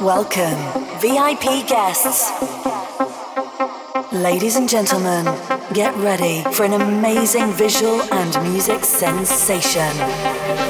Welcome, VIP guests. Ladies and gentlemen, get ready for an amazing visual and music sensation.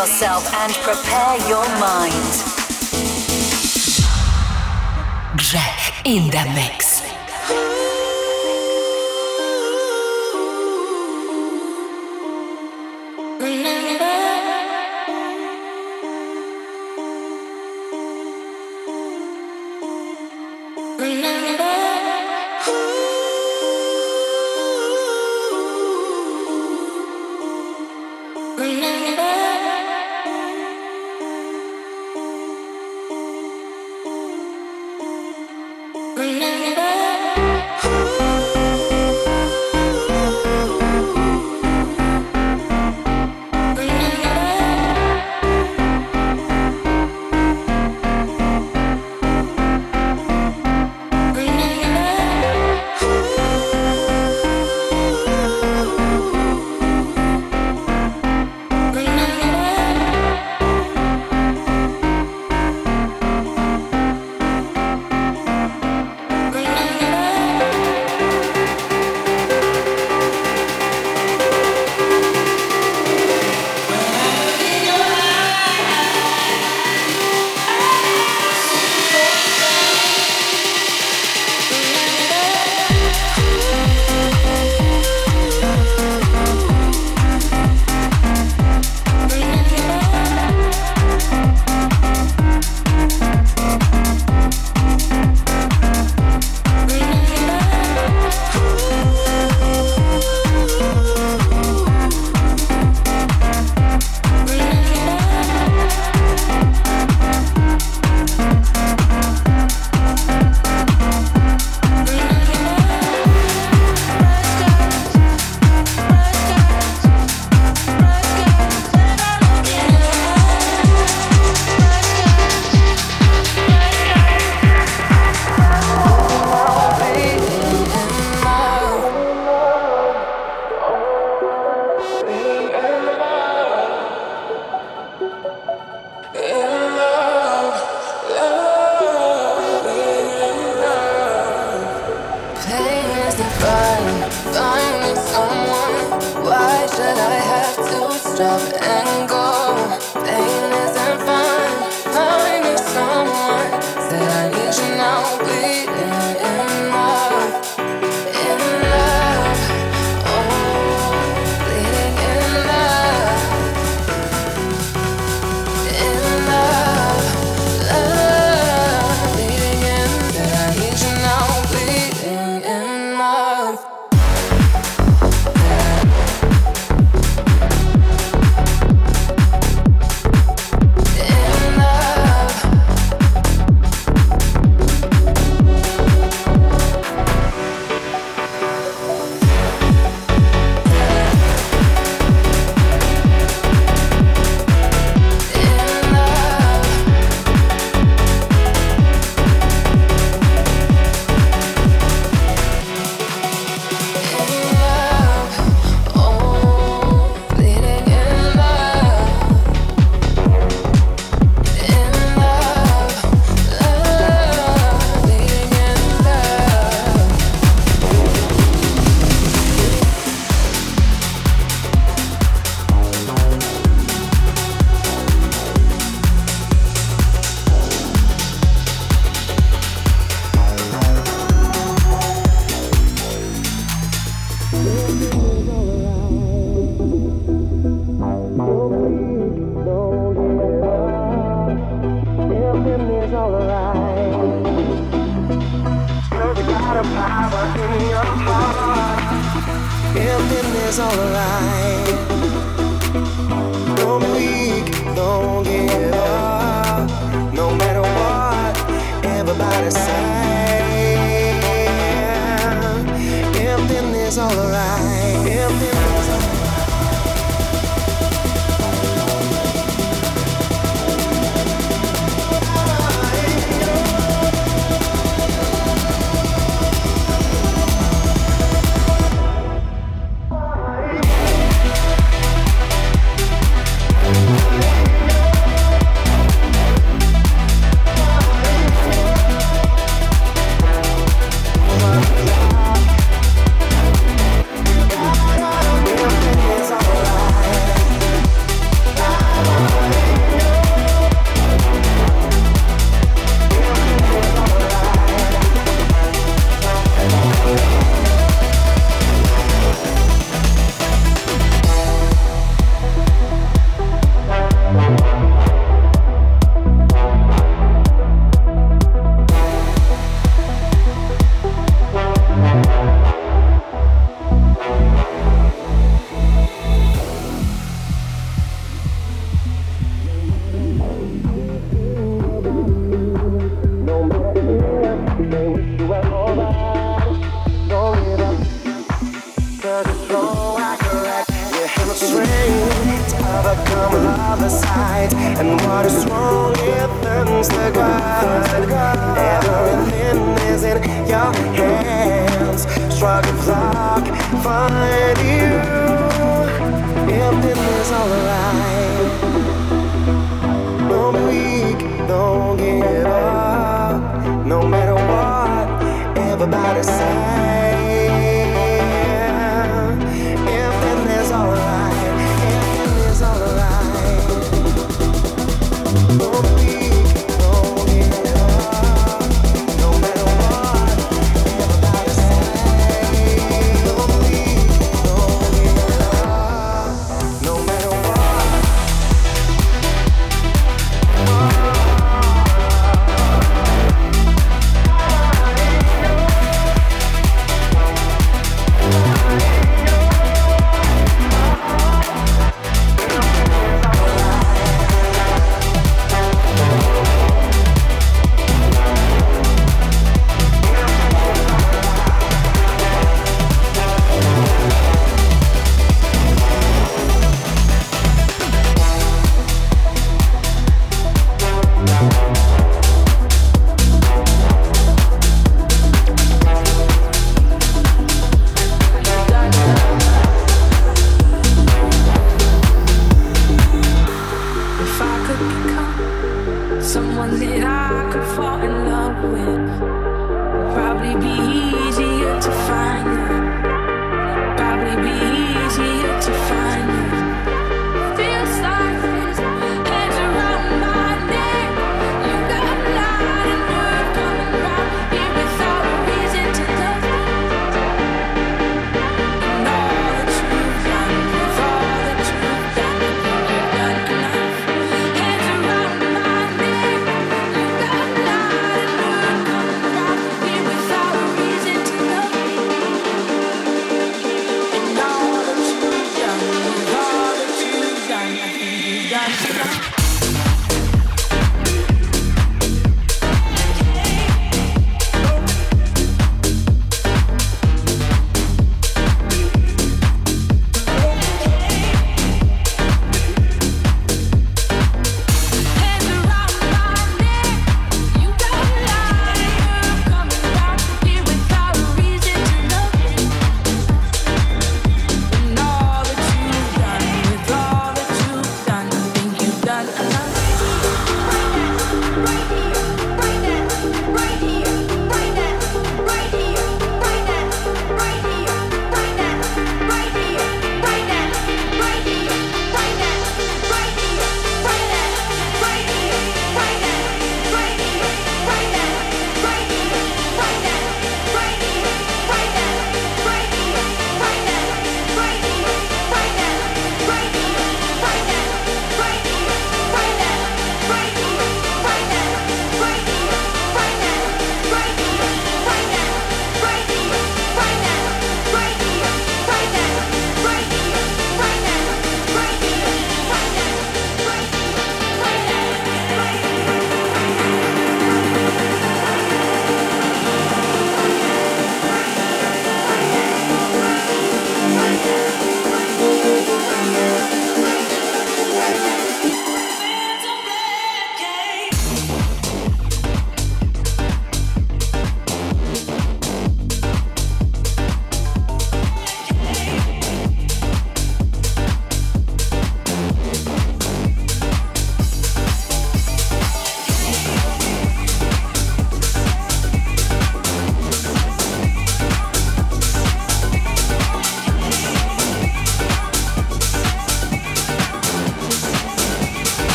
Yourself and prepare your mind. Greg in the mix.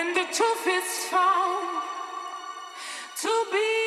When the truth is found to be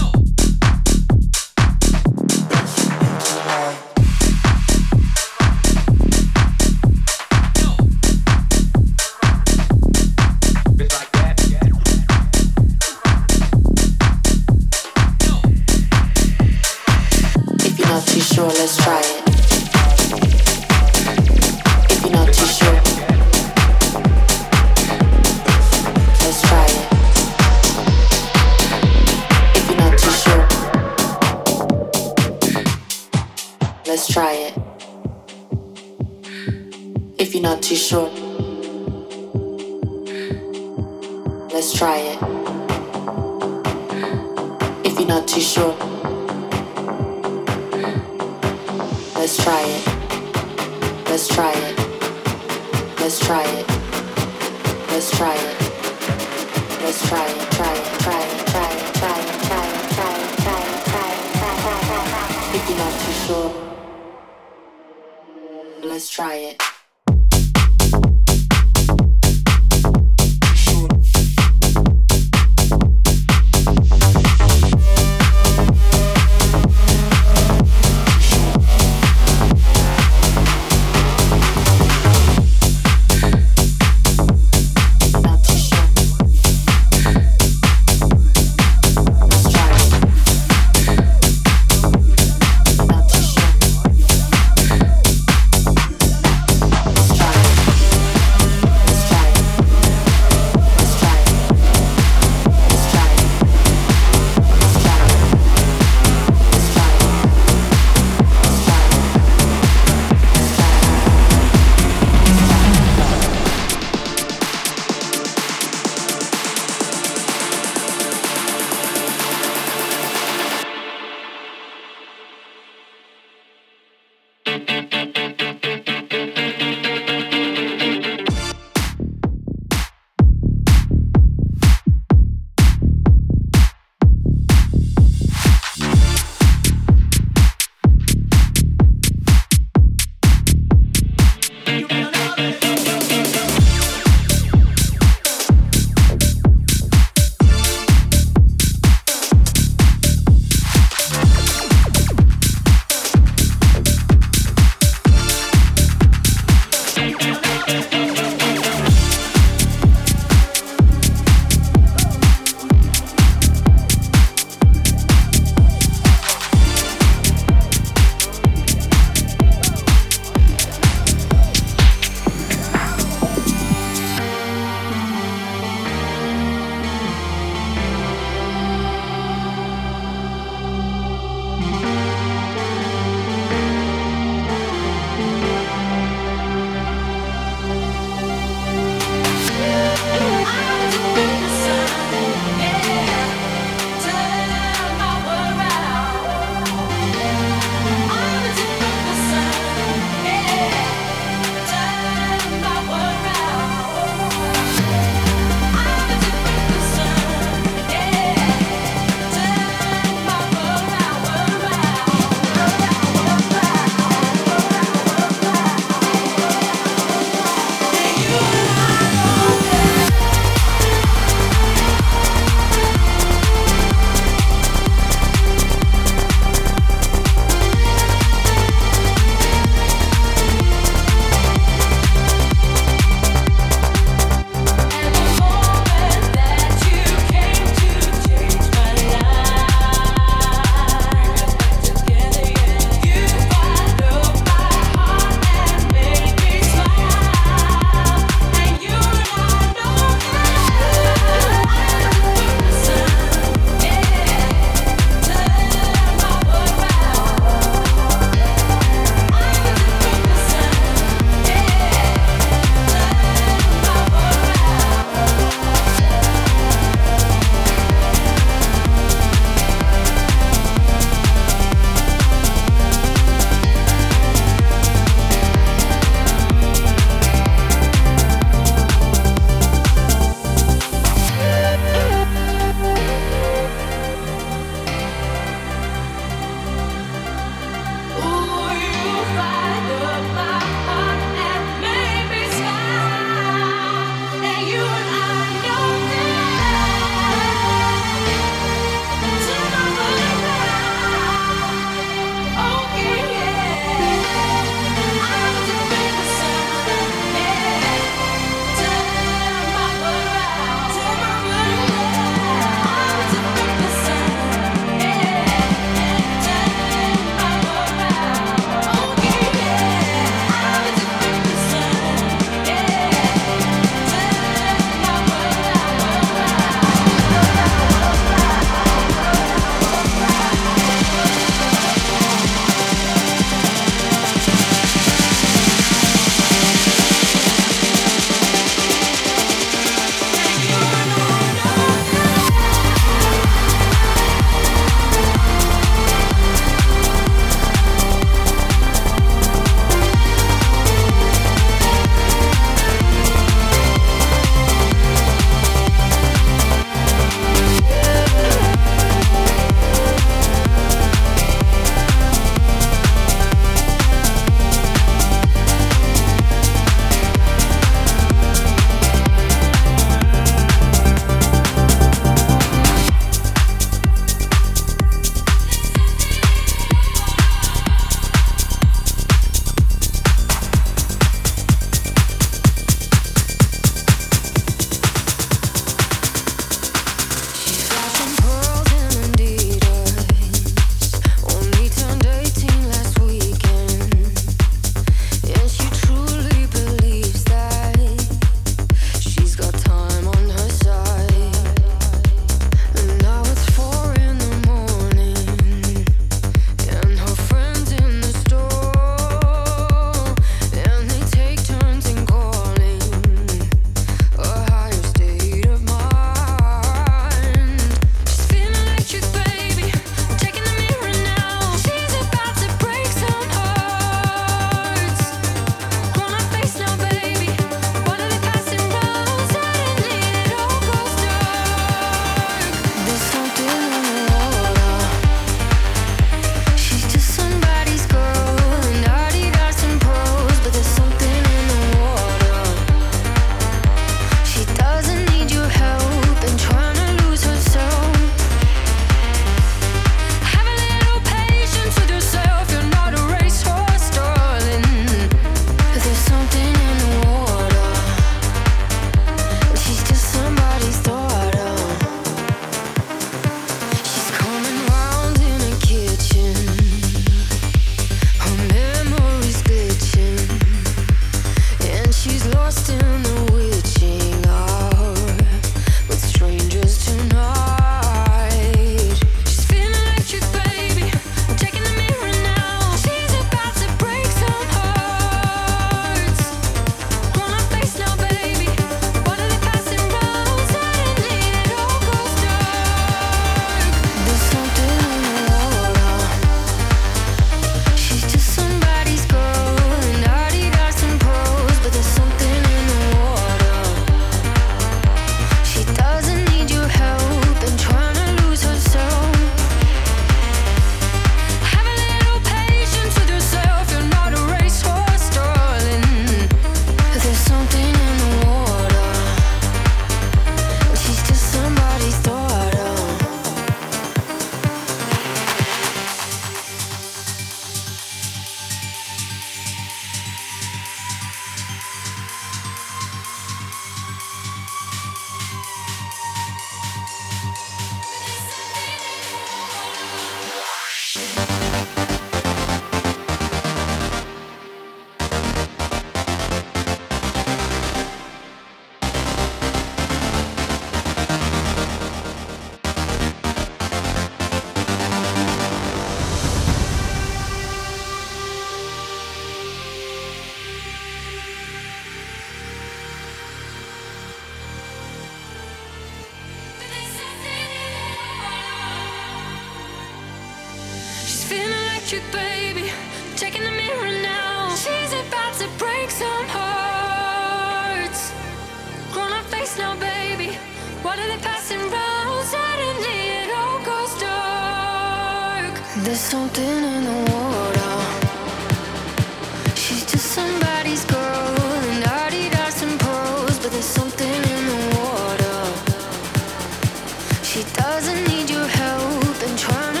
She doesn't need your help And trying to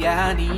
i need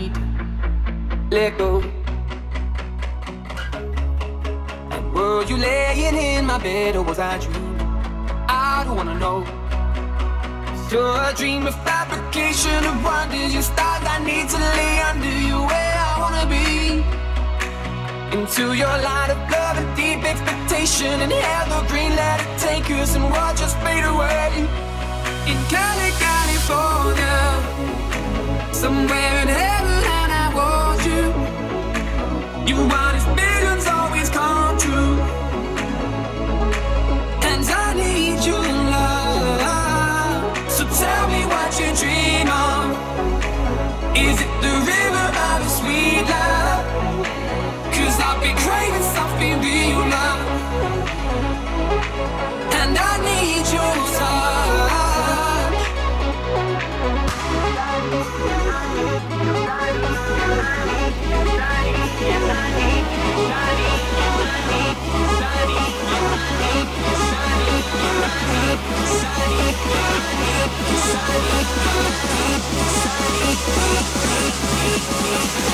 Thank you.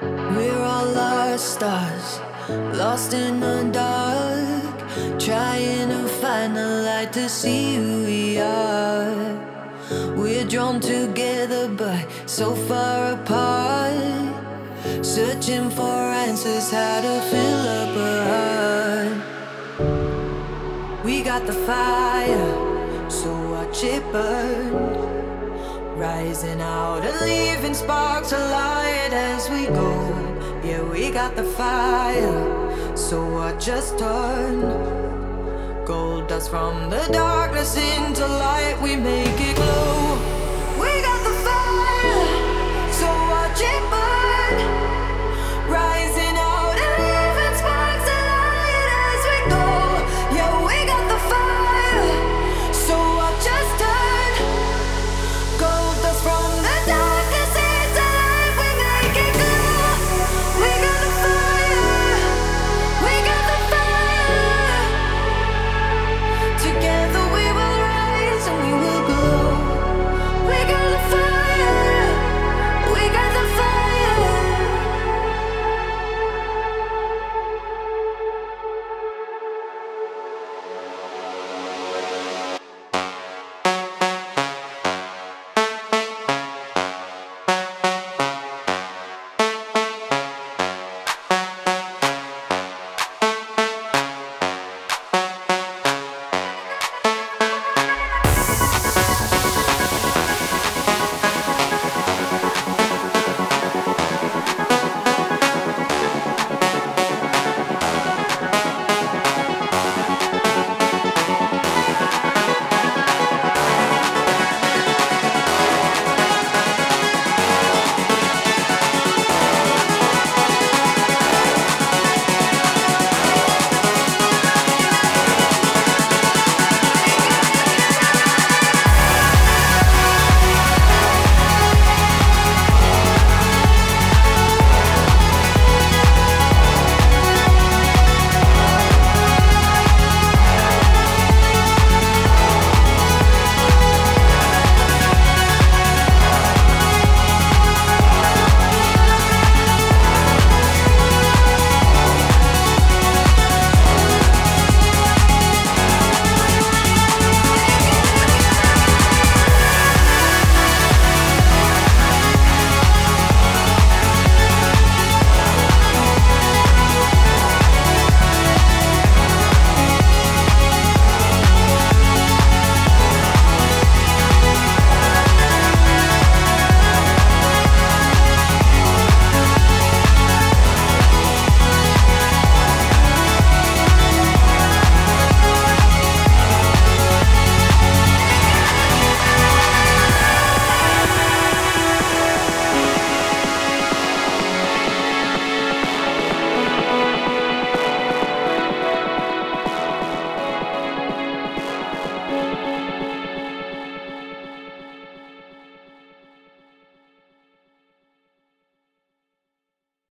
We're all lost stars, lost in the dark, trying to find the light to see who we are. We're drawn together but so far apart, searching for answers how to fill up a heart. We got the fire, so watch it burn. Rising out and leaving sparks alight as we go. Yeah, we got the fire, so I just turn. Gold dust from the darkness into light, we make it glow.